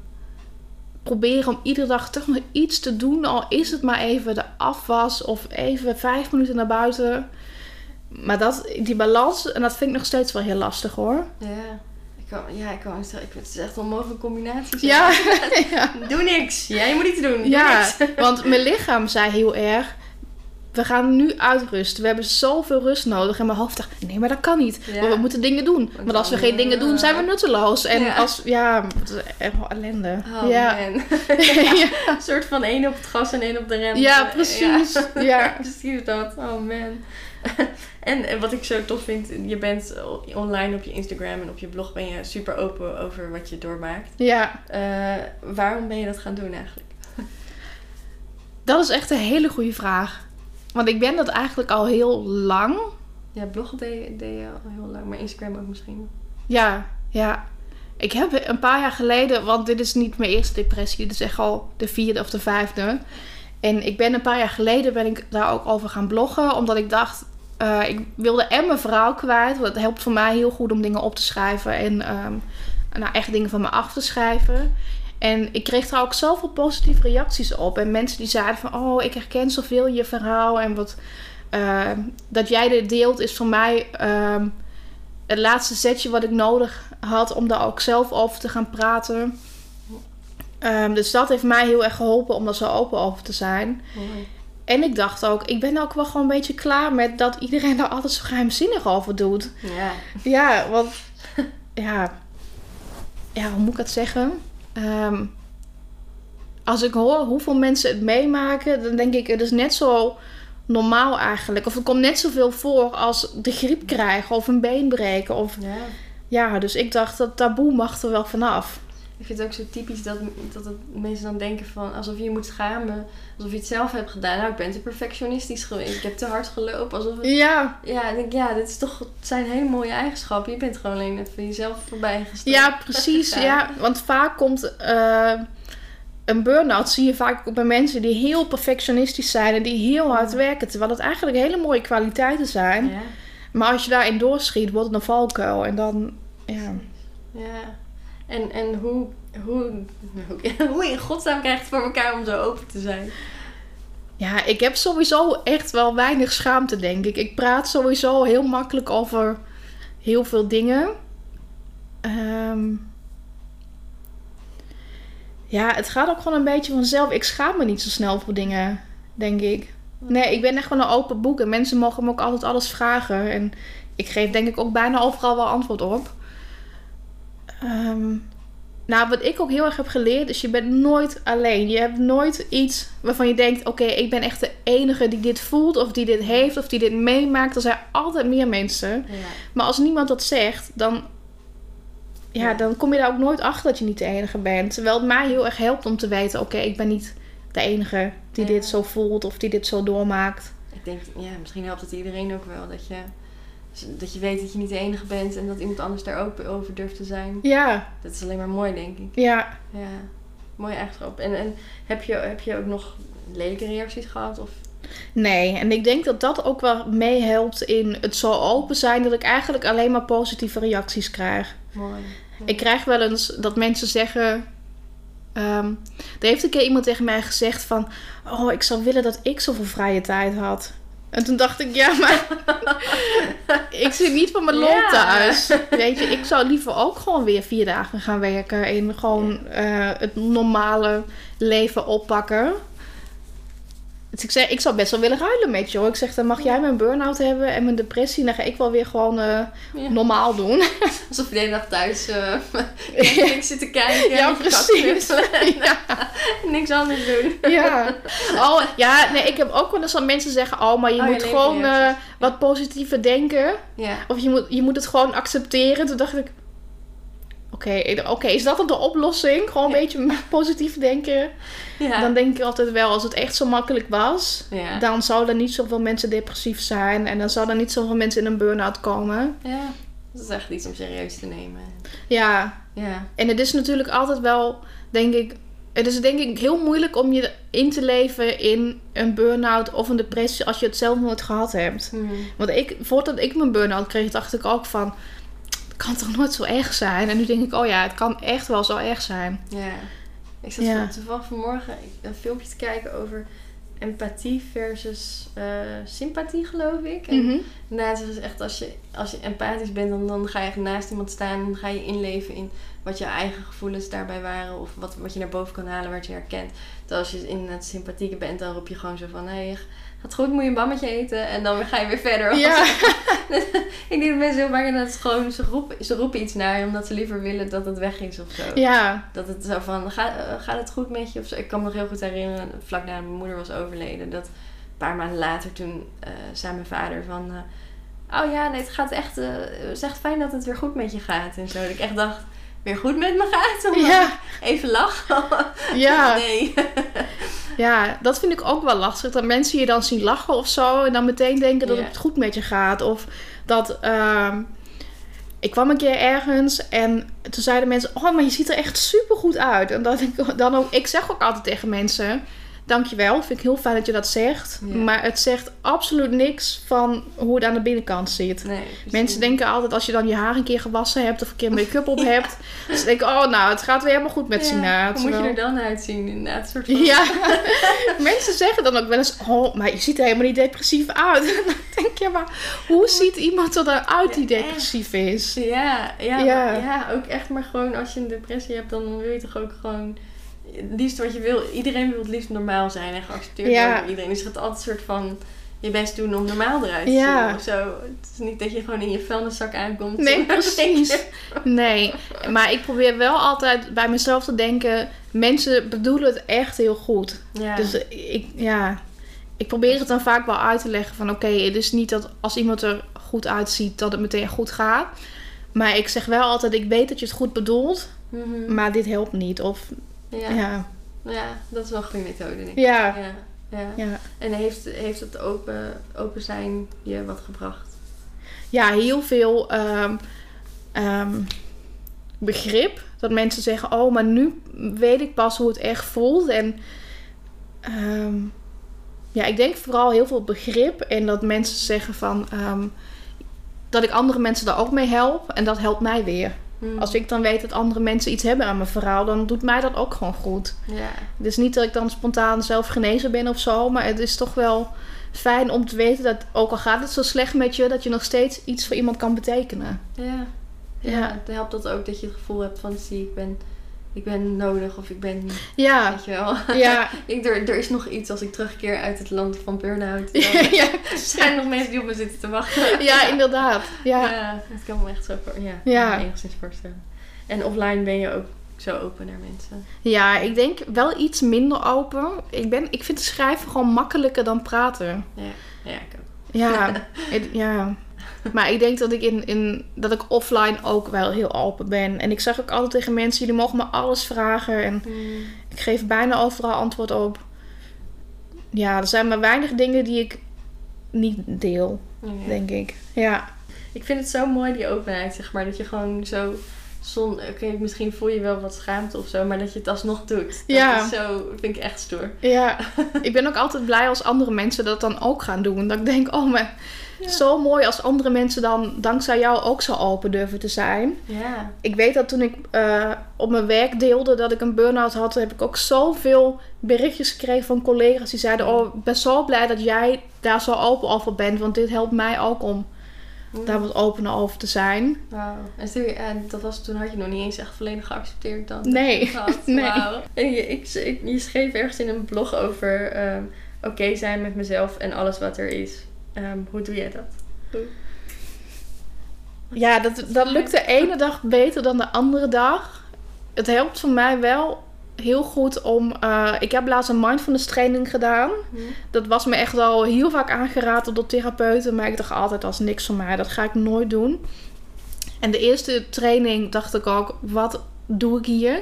proberen om iedere dag toch nog iets te doen. Al is het maar even de afwas of even vijf minuten naar buiten. Maar dat, die balans, en dat vind ik nog steeds wel heel lastig hoor. Ja. Ik kan, ja, ik kan ik vind het is echt een onmogelijke combinatie. Ja, ja. Doe niks. Jij moet iets doen. Doe ja niks. want mijn lichaam zei heel erg. We gaan nu uitrusten. We hebben zoveel rust nodig. En mijn hoofd dacht, nee, maar dat kan niet. Ja. We moeten dingen doen. Want als we geen dingen doen, zijn we nutteloos. En Ja. als, ja, het is echt wel ellende. Oh ja. man. Een soort van één op het gas en één op de rem. Ja, precies. Ja, Ja. precies dat. Oh man. en eh, wat ik zo tof vind, je bent online op je Instagram en op je blog ben je super open over wat je doormaakt. ja, Eh, waarom ben je dat gaan doen eigenlijk? dat is echt een hele goede vraag. Want ik ben dat eigenlijk al heel lang. Ja, deed, je- deed je al heel lang, maar Instagram ook misschien. Ja, ja. Ik heb een paar jaar geleden, want dit is niet mijn eerste depressie, dit is echt al de vierde of de vijfde. En ik ben een paar jaar geleden ben ik daar ook over gaan bloggen, omdat ik dacht, eh, ik wilde en mijn verhaal kwijt. Want het helpt voor mij heel goed om dingen op te schrijven en ehm, nou, echt dingen van me af te schrijven. En ik kreeg daar ook zoveel positieve reacties op. En mensen die zeiden van, oh, ik herken zoveel je verhaal. En wat, eh, dat jij dit deelt is voor mij ehm, het laatste setje wat ik nodig had om daar ook zelf over te gaan praten. Ehm, dus dat heeft mij heel erg geholpen om daar zo open over te zijn. Mooi. En ik dacht ook, ik ben ook wel gewoon een beetje klaar met dat iedereen daar altijd zo geheimzinnig over doet. Ja. Ja, want ja, ja, hoe moet ik het zeggen? Ehm, als ik hoor hoeveel mensen het meemaken, dan denk ik, het is net zo normaal eigenlijk. Of er komt net zoveel voor als de griep krijgen of een been breken. Of, ja. ja, dus ik dacht, dat taboe mag er wel vanaf. Ik vind het ook zo typisch dat, dat het mensen dan denken van alsof je je moet schamen. Alsof je het zelf hebt gedaan. Nou, ik ben te perfectionistisch geweest. Ik heb te hard gelopen. Alsof het, Ja, ja, ik denk, ja, dit is toch, het zijn hele mooie eigenschappen. Je bent gewoon alleen net van jezelf voorbij gestapt. ja precies. Ja, want vaak komt eh, een burn-out, zie je vaak ook bij mensen die heel perfectionistisch zijn en die heel hard werken. Terwijl het eigenlijk hele mooie kwaliteiten zijn. Ja, Maar als je daarin doorschiet, wordt het een valkuil. En dan, ja. ja. En, en hoe, hoe, hoe in godsnaam krijg je het voor elkaar om zo open te zijn? Ja, ik heb sowieso echt wel weinig schaamte, denk ik. Ik praat sowieso heel makkelijk over heel veel dingen. Ehm, ja, het gaat ook gewoon een beetje vanzelf. Ik schaam me niet zo snel voor dingen, denk ik. Nee, ik ben echt gewoon een open boek. En mensen mogen me ook altijd alles vragen. En ik geef denk ik ook bijna overal wel antwoord op. Ehm, nou, wat ik ook heel erg heb geleerd is je bent nooit alleen. Je hebt nooit iets waarvan je denkt... oké, ik ben echt de enige die dit voelt of die dit heeft of die dit meemaakt. Er zijn altijd meer mensen. Ja. Maar als niemand dat zegt, dan, ja, Ja. dan kom je daar ook nooit achter dat je niet de enige bent. Terwijl het mij heel erg helpt om te weten... oké, ik ben niet de enige die Ja. dit zo voelt of die dit zo doormaakt. Ik denk, ja, misschien helpt het iedereen ook wel. Dat je, dat je weet dat je niet de enige bent en dat iemand anders daar ook over durft te zijn. Ja, Dat is alleen maar mooi, denk ik. ja. Ja, mooie eigenschap. En, en heb, je, heb je ook nog lelijke reacties gehad? Of? Nee, en ik denk dat dat ook wel meehelpt in het zo open zijn... dat ik eigenlijk alleen maar positieve reacties krijg. Mooi. Ik krijg wel eens dat mensen zeggen. ehm, er heeft een keer iemand tegen mij gezegd van... Oh, ik zou willen dat ik zoveel vrije tijd had. En toen dacht ik, ja, maar... ik zit niet van mijn lol Ja. thuis. Weet je, ik zou liever ook gewoon weer vier dagen gaan werken... en gewoon eh, het normale leven oppakken. Dus ik zeg, ik zou best wel willen ruilen met je hoor. Ik zeg, dan mag jij mijn burn-out hebben en mijn depressie. Dan ga ik wel weer gewoon eh, Ja. normaal doen. Alsof je de hele dag thuis eh Netflix zit te kijken. Ja, precies. ja. niks anders doen. Ja. Oh, ja, nee, ik heb ook wel eens dat mensen zeggen... Oh, maar je Oh, moet gewoon eh, wat positiever denken. Ja. Of je moet, je moet het gewoon accepteren. Toen dacht ik... Oké, oké, is dat dan de oplossing? Gewoon een Ja. beetje positief denken. Ja. Dan denk ik altijd wel, als het echt zo makkelijk was... ja. dan zouden niet zoveel mensen depressief zijn. En dan zouden niet zoveel mensen in een burn-out komen. ja. Dat is echt iets om serieus te nemen. Ja, Ja. en het is natuurlijk altijd wel, denk ik... Het is denk ik heel moeilijk om je in te leven in een burn-out of een depressie als je het zelf nooit gehad hebt. Hmm. Want ik, voordat ik mijn burn-out kreeg, dacht ik ook van... Kan toch nooit zo erg zijn? En nu denk ik, oh ja, het kan echt wel zo erg zijn. Ja. Ik zat Ja. van- toevallig vanmorgen een filmpje te kijken over empathie versus eh, sympathie, geloof ik. En Mhm. nou, het is echt als je, als je empathisch bent, dan, dan ga je echt naast iemand staan en ga je inleven in wat je eigen gevoelens daarbij waren of wat, wat je naar boven kan halen, wat je herkent. Terwijl als je in het sympathieke bent, dan roep je gewoon zo van, hé, hey, gaat goed, moet je een bammetje eten en dan ga je weer verder. Ja. ik denk dat mensen heel vaak inderdaad gewoon, ze roepen, ze roepen iets naar je omdat ze liever willen dat het weg is of zo. ja, Dat het zo van, ga, eh, gaat het goed met je? Of zo. Ik kan me nog heel goed herinneren, vlak nadat mijn moeder was overleden, dat een paar maanden later toen eh, zei mijn vader van, eh, oh ja, nee, het gaat echt, eh, het is echt fijn dat het weer goed met je gaat en zo. Dat ik echt dacht, weer goed met me gaat? Omdat Ja. ik Even lachen. ja. Nee. Ja, dat vind ik ook wel lastig. Dat mensen je dan zien lachen of zo. En dan meteen denken dat Ja. het goed met je gaat. Of dat... ehm, ik kwam een keer ergens en toen zeiden mensen... Oh, maar je ziet er echt super goed uit. En dat ik dan ook... Ik zeg ook altijd tegen mensen... Dankjewel, vind ik heel fijn dat je dat zegt. Ja. Maar het zegt absoluut niks van hoe het aan de binnenkant zit. nee. Mensen denken altijd als je dan je haar een keer gewassen hebt of een keer make-up op hebt. Ze denken, oh nou, het gaat weer helemaal goed met Ja, Sina. Hoe moet je er dan uitzien? Inderdaad, een soort van... ja, mensen zeggen dan ook wel eens: Oh, maar je ziet er helemaal niet depressief uit. dan denk je, maar hoe ziet iemand er dan uit die depressief is? Ja, ja, Ja. maar- ja, ook echt maar gewoon als je een depressie hebt, dan wil je toch ook gewoon het liefst wat je wil. Iedereen wil het liefst normaal zijn en geaccepteerd Ja. worden door iedereen. Dus je gaat altijd een soort van je best doen om normaal eruit te Ja. zien of zo. Het is niet dat je gewoon in je vuilniszak aankomt. Nee, precies. Nee, maar ik probeer wel altijd bij mezelf te denken: mensen bedoelen het echt heel goed. Ja. Dus ik, ja, ik probeer het dan vaak wel uit te leggen van oké, het is niet dat als iemand er goed uitziet dat het meteen goed gaat. Maar ik zeg wel altijd, ik weet dat je het goed bedoelt, Mhm. maar dit helpt niet. Of ja. ja, Ja. dat is wel een goede methode, denk ik. ja, Ja. ja. ja. En heeft, heeft het open, open zijn je wat gebracht? ja, heel veel ehm, ehm, begrip. Dat mensen zeggen, oh, maar nu weet ik pas hoe het echt voelt. En ehm, ja, ik denk vooral heel veel begrip. En dat mensen zeggen van... dat ik andere mensen daar ook mee help. En dat helpt mij weer. Mhm. Als ik dan weet dat andere mensen iets hebben aan mijn verhaal... dan doet mij dat ook gewoon goed. Ja. Het is niet dat ik dan spontaan zelf genezen ben of zo. Maar het is toch wel fijn om te weten dat... ook al gaat het zo slecht met je... dat je nog steeds iets voor iemand kan betekenen. Ja. Ja. Ja. Dan helpt dat ook dat je het gevoel hebt van, zie, ik ben, ik ben nodig of ik ben, Ja, weet je wel. ja. Ik, er, er is nog iets als ik terugkeer uit het land van burn-out. Ja. zijn er nog mensen die op me zitten te wachten. ja, inderdaad. Ja. Ja, dat kan me echt zo voor, ja, Ja. enigszins voorstellen. En offline ben je ook zo open naar mensen. ja, ik denk wel iets minder open. Ik, ben, ik vind schrijven gewoon makkelijker dan praten. Ja, ja ik ook. Ja, ja. Maar ik denk dat ik, in, in, dat ik offline ook wel heel open ben. En ik zeg ook altijd tegen mensen, jullie mogen me alles vragen. En ik geef bijna overal antwoord op. Ja, er zijn maar weinig dingen die ik niet deel, Ja. denk ik. Ja, Ik vind het zo mooi, die openheid, zeg maar. Dat je gewoon zo... Zon, oké, misschien voel je wel wat schaamte of zo, maar dat je het alsnog doet. Dat Ja. is zo, vind ik echt stoer. ja. ik ben ook altijd blij als andere mensen dat dan ook gaan doen. Dat ik denk, oh, maar Ja. zo mooi als andere mensen dan dankzij jou ook zo open durven te zijn. Ja. Ik weet dat toen ik eh, op mijn werk deelde dat ik een burn-out had, heb ik ook zoveel berichtjes gekregen van collega's die zeiden: Oh, ik ben zo blij dat jij daar zo open over bent, want dit helpt mij ook om daar wat opener over te zijn. Wauw. En, stel je- en dat was, toen had je nog niet eens echt volledig geaccepteerd dan? Nee. Nee. Wauw. En je, ik, ik- je schreef ergens in een blog over ehm, oké zijn met mezelf en alles wat er is. Ehm, hoe doe jij dat? Hoe? Ja, dat, dat lukt de ene dag beter dan de andere dag. Het helpt voor mij wel heel goed om. eh, ik heb laatst een mindfulness training gedaan. Dat was me echt al heel vaak aangeraden door therapeuten. Maar ik dacht altijd, is niks voor mij. Dat ga ik nooit doen. En de eerste training dacht ik ook, wat doe ik hier?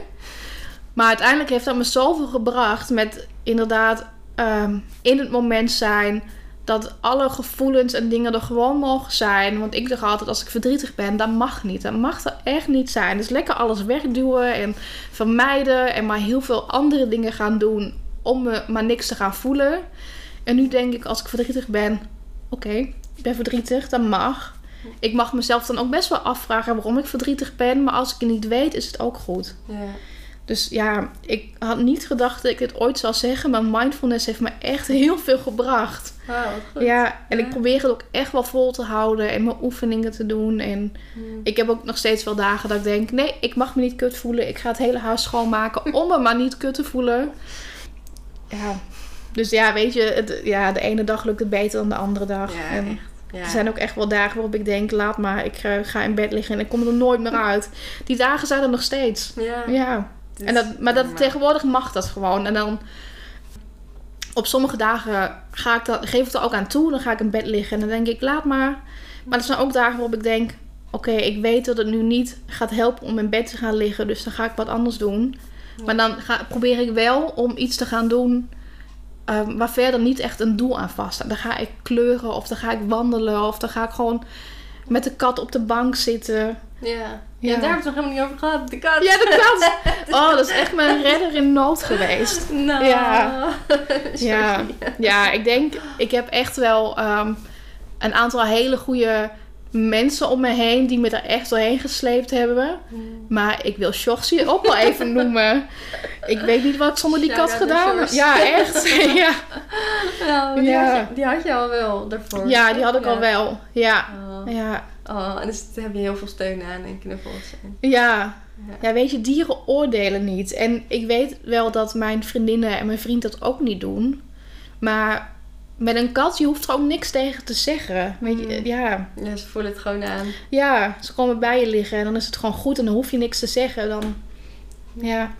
Maar uiteindelijk heeft dat me zoveel gebracht met inderdaad ehm, in het moment zijn. Dat alle gevoelens en dingen er gewoon mogen zijn. Want ik dacht altijd, als ik verdrietig ben, dat mag niet. Dat mag er echt niet zijn. Dus lekker alles wegduwen en vermijden. En maar heel veel andere dingen gaan doen om me maar niks te gaan voelen. En nu denk ik, als ik verdrietig ben, oké, ik ben verdrietig, dat mag. Ik mag mezelf dan ook best wel afvragen waarom ik verdrietig ben. Maar als ik het niet weet, is het ook goed. Ja. Dus ja, ik had niet gedacht dat ik dit ooit zou zeggen. Maar mindfulness heeft me echt heel veel gebracht. Wat goed. Ja, en Ja. ik probeer het ook echt wel vol te houden en mijn oefeningen te doen. En Hmm. ik heb ook nog steeds wel dagen dat ik denk: nee, ik mag me niet kut voelen. Ik ga het hele huis schoonmaken om me maar niet kut te voelen. Ja, dus ja, weet je, het, ja, de ene dag lukt het beter dan de andere dag. Ja, en. Ja. er zijn ook echt wel dagen waarop ik denk: laat maar, ik eh, ga in bed liggen en ik kom er nooit meer uit. Die dagen zijn er nog steeds. Ja. Ja. En dat, maar dat, tegenwoordig mag dat gewoon. En dan op sommige dagen ga ik dat, geef ik er ook aan toe. Dan ga ik in bed liggen en dan denk ik, laat maar. Maar er zijn ook dagen waarop ik denk, oké, ik weet dat het nu niet gaat helpen om in bed te gaan liggen. Dus dan ga ik wat anders doen. Maar dan ga, probeer ik wel om iets te gaan doen ehm, waar verder niet echt een doel aan vast. Dan ga ik kleuren of dan ga ik wandelen of dan ga ik gewoon met de kat op de bank zitten. Ja. Ja. daar hebben we het nog helemaal niet over gehad. De kat. Ja, de kat! Oh, dat is echt mijn redder in nood geweest. Nou. Ja. Ja, ja, ik denk, ik heb echt wel ehm, een aantal hele goede mensen om me heen die me er echt doorheen gesleept hebben. Hmm. Maar ik wil Sjorsie ook wel even noemen. Ik weet niet wat ik zonder die kat gedaan heb. Sjors. Ja, echt. ja. Nou, die, Ja. Had je, die had je al wel daarvoor. ja, die had ik Ja. al wel. Ja, Oh. ja, Oh, en dus daar heb je heel veel steun aan en knuffels. En, ja. ja. Ja, weet je, dieren oordelen niet. En ik weet wel dat mijn vriendinnen en mijn vriend dat ook niet doen. Maar met een kat, je hoeft er ook niks tegen te zeggen. Weet je, Mm. ja. Ja, ze voelen het gewoon aan. Ja, ze komen bij je liggen en dan is het gewoon goed en dan hoef je niks te zeggen. Dan, ja.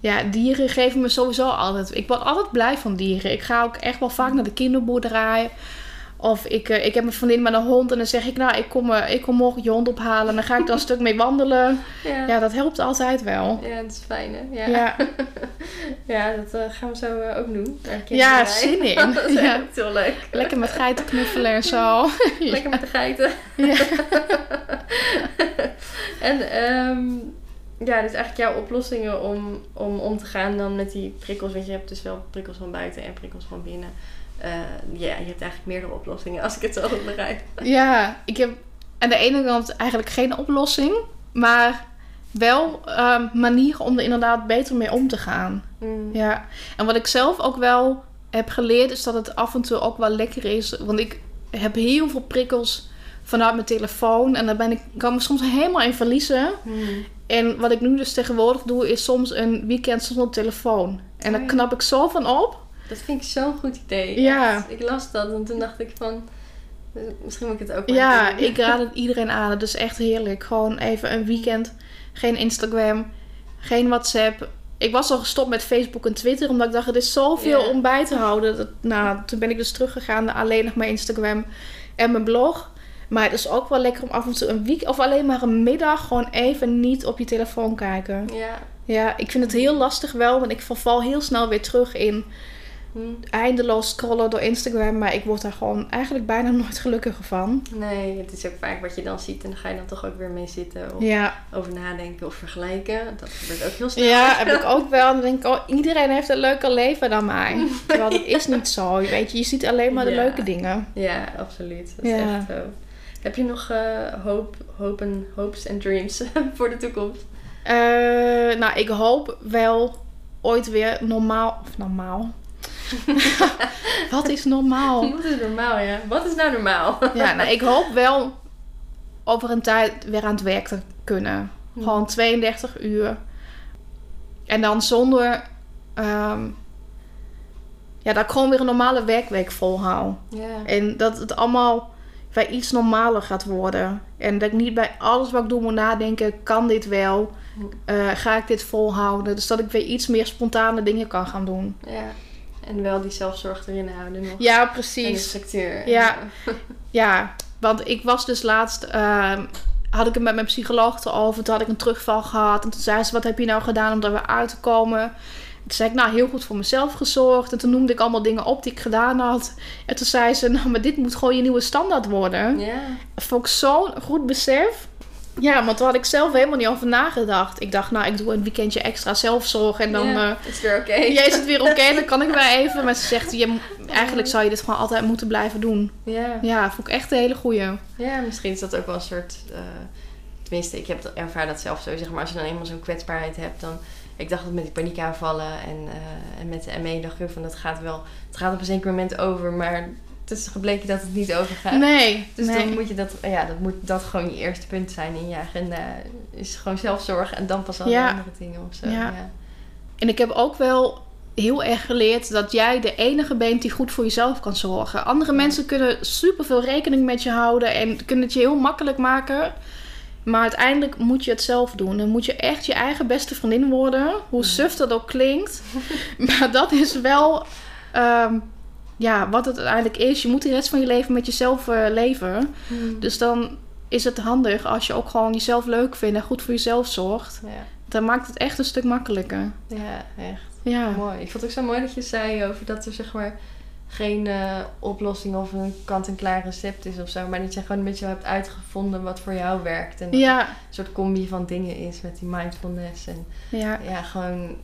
Ja, dieren geven me sowieso altijd. Ik word altijd blij van dieren. Ik ga ook echt wel vaak naar de kinderboerderij. Of ik, eh, ik heb een vriendin met een hond en dan zeg ik, nou, ik kom, eh, ik kom morgen je hond ophalen. En dan ga ik dan een stuk mee wandelen. Ja, Ja, dat helpt altijd wel. ja dat is fijn hè. Ja, Ja, ja dat eh, gaan we zo ook doen. Ja zin in. dat is Ja. echt heel leuk. Lekker met geiten knuffelen en zo. Lekker met de geiten. Ja. en ehm, ja, dus eigenlijk jouw oplossingen om, om om te gaan dan met die prikkels. Want je hebt dus wel prikkels van buiten en prikkels van binnen. Eh, ja, je hebt eigenlijk meerdere oplossingen als ik het zo goed begrijp. Ja, ik heb aan de ene kant eigenlijk geen oplossing, maar wel ehm, manieren om er inderdaad beter mee om te gaan. Mm. Ja, en wat ik zelf ook wel heb geleerd is dat het af en toe ook wel lekker is, want ik heb heel veel prikkels vanuit mijn telefoon. En daar ben ik, kan me soms helemaal in verliezen. Hmm. En wat ik nu dus tegenwoordig doe, is soms een weekend zonder telefoon. En daar Oh knap ik zo van op. Dat vind ik zo'n goed idee. Ja. Echt. Ik las dat en toen dacht ik van... Misschien moet ik het ook maar Ja, doen. ik raad het iedereen aan. Het is echt heerlijk. Gewoon even een weekend. Geen Instagram, geen WhatsApp. Ik was al gestopt met Facebook en Twitter, omdat ik dacht, het is zoveel om bij te houden. Dat, nou, toen ben ik dus teruggegaan naar alleen nog mijn Instagram en mijn blog. Maar het is ook wel lekker om af en toe een week of alleen maar een middag gewoon even niet op je telefoon kijken. Ja. Ja, ik vind het heel lastig wel, want ik verval heel snel weer terug in Eindeloos scrollen door Instagram. Maar ik word daar gewoon eigenlijk bijna nooit gelukkiger van. Nee, het is ook vaak wat je dan ziet en dan ga je dan toch ook weer mee zitten of Ja, over nadenken of vergelijken. Dat gebeurt ook heel snel. Ja, heb ik ook wel. Dan denk ik, oh, iedereen heeft een leuker leven dan mij. Terwijl dat is niet zo. Weet je, je ziet alleen maar de Ja. leuke dingen. Ja, absoluut. Dat is echt zo. Heb je nog hoop, hoop en, hopes en dreams voor de toekomst? Eh, nou, ik hoop wel ooit weer normaal... Of normaal? Wat is normaal? Wat is normaal, ja? Wat is nou normaal? Ja, nou, ik hoop wel over een tijd weer aan het werk te kunnen. Gewoon 32 uur. En dan zonder... ehm, ja, dat ik gewoon weer een normale werkweek volhoud. Ja. En dat het allemaal bij iets normaler gaat worden. En dat ik niet bij alles wat ik doe moet nadenken, kan dit wel? Eh, ga ik dit volhouden? Dus dat ik weer iets meer spontane dingen kan gaan doen. ja. En wel die zelfzorg erin houden nog. Ja, En de precies. structuur. Ja. Ja, want ik was dus laatst... ehm, had ik het met mijn psycholoog erover. Toen had ik een terugval gehad. En toen zei ze, wat heb je nou gedaan om daar weer uit te komen? Toen zei ik, nou, heel goed voor mezelf gezorgd. En toen noemde ik allemaal dingen op die ik gedaan had. En toen zei ze, nou, maar dit moet gewoon je nieuwe standaard worden. Ja. Dat vond ik zo'n goed besef. Ja, want daar had ik zelf helemaal niet over nagedacht. Ik dacht, nou, ik doe een weekendje extra zelfzorg. En dan Ja, eh, is weer oké. ja, is het weer oké, dan kan ik weer even. Maar ze zegt, je, eigenlijk zou je dit gewoon altijd moeten blijven doen. Ja. Ja, vond ik echt een hele goeie. ja, misschien is dat ook wel een soort... eh, tenminste, ik heb ervaar dat zelf zo. Zeg maar, als je dan eenmaal zo'n kwetsbaarheid hebt, dan... Ik dacht dat met die paniekaanvallen en, eh, en met de ME dacht ik van dat gaat wel... Het gaat op een zeker moment over, maar het is gebleken dat het niet overgaat. Nee, Dus nee. dan moet je dat, ja, dat moet dat gewoon je eerste punt zijn in je agenda. Is gewoon zelfzorg en dan pas Ja. andere dingen of zo. Ja. Ja. En ik heb ook wel heel erg geleerd dat jij de enige bent die goed voor jezelf kan zorgen. Andere Ja. mensen kunnen superveel rekening met je houden en kunnen het je heel makkelijk maken. Maar uiteindelijk moet je het zelf doen. Dan moet je echt je eigen beste vriendin worden. Hoe suf dat ook klinkt. maar dat is wel ehm, ja, wat het uiteindelijk is. Je moet de rest van je leven met jezelf eh, leven. Hmm. Dus dan is het handig als je ook gewoon jezelf leuk vindt en goed voor jezelf zorgt. ja. Dan maakt het echt een stuk makkelijker. ja, echt. Ja. Mooi. Ik vond het ook zo mooi dat je zei over dat er zeg maar geen eh, oplossing of een kant-en-klaar recept is of zo. Maar dat je gewoon een beetje hebt uitgevonden wat voor jou werkt. En dat Ja, een soort combi van dingen is met die mindfulness. En ja. ja, gewoon...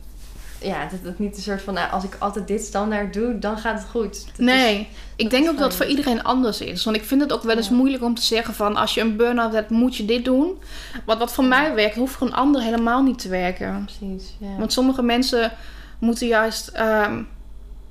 Ja, dat het niet een soort van, nou, als ik altijd dit standaard doe, dan gaat het goed. Dat is- Nee, ik denk is ook dat het voor iedereen anders is. Want ik vind het ook wel eens Ja. moeilijk om te zeggen van... als je een burn-out hebt, moet je dit doen. Want wat voor mij werkt, hoeft voor een ander helemaal niet te werken. Precies, ja. Want sommige mensen moeten juist ehm,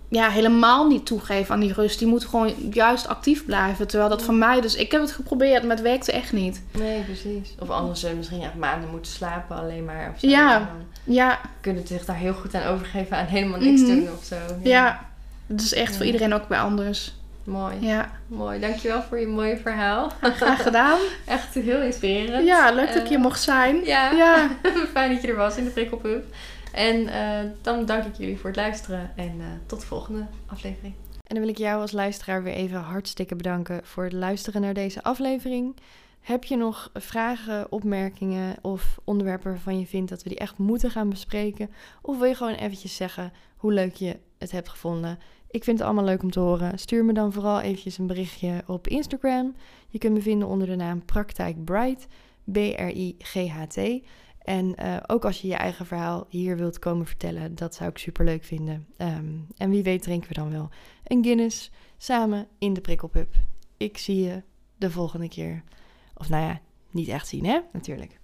ja, helemaal niet toegeven aan die rust. Die moeten gewoon juist actief blijven. Terwijl dat voor mij... Dus ik heb het geprobeerd, maar het werkte echt niet. Nee, precies. Of anders misschien echt maanden moeten slapen alleen maar. Of zo. Ja. Dan Ja, kunnen zich daar heel goed aan overgeven aan helemaal niks Mhm. doen of zo. ja. Het is echt voor Ja. iedereen ook weer anders. Mooi. Ja, Mooi. Dankjewel voor je mooie verhaal. graag gedaan. Echt heel inspirerend. Ja, leuk dat ik Eh, hier mocht zijn. Ja. Ja. Fijn dat je er was in de prikkelpub. En eh, dan dank ik jullie voor het luisteren. En eh, tot de volgende aflevering. En dan wil ik jou als luisteraar weer even hartstikke bedanken voor het luisteren naar deze aflevering. Heb je nog vragen, opmerkingen of onderwerpen waarvan je vindt dat we die echt moeten gaan bespreken? Of wil je gewoon eventjes zeggen hoe leuk je het hebt gevonden? Ik vind het allemaal leuk om te horen. Stuur me dan vooral eventjes een berichtje op Instagram. Je kunt me vinden onder de naam Praktijk Bright, B-R-I-G-H-T. En eh, ook als je je eigen verhaal hier wilt komen vertellen, dat zou ik super leuk vinden. Ehm, en wie weet drinken we dan wel een Guinness samen in de prikkelpub. Ik zie je de volgende keer. Of nou ja, niet echt zien hè, natuurlijk.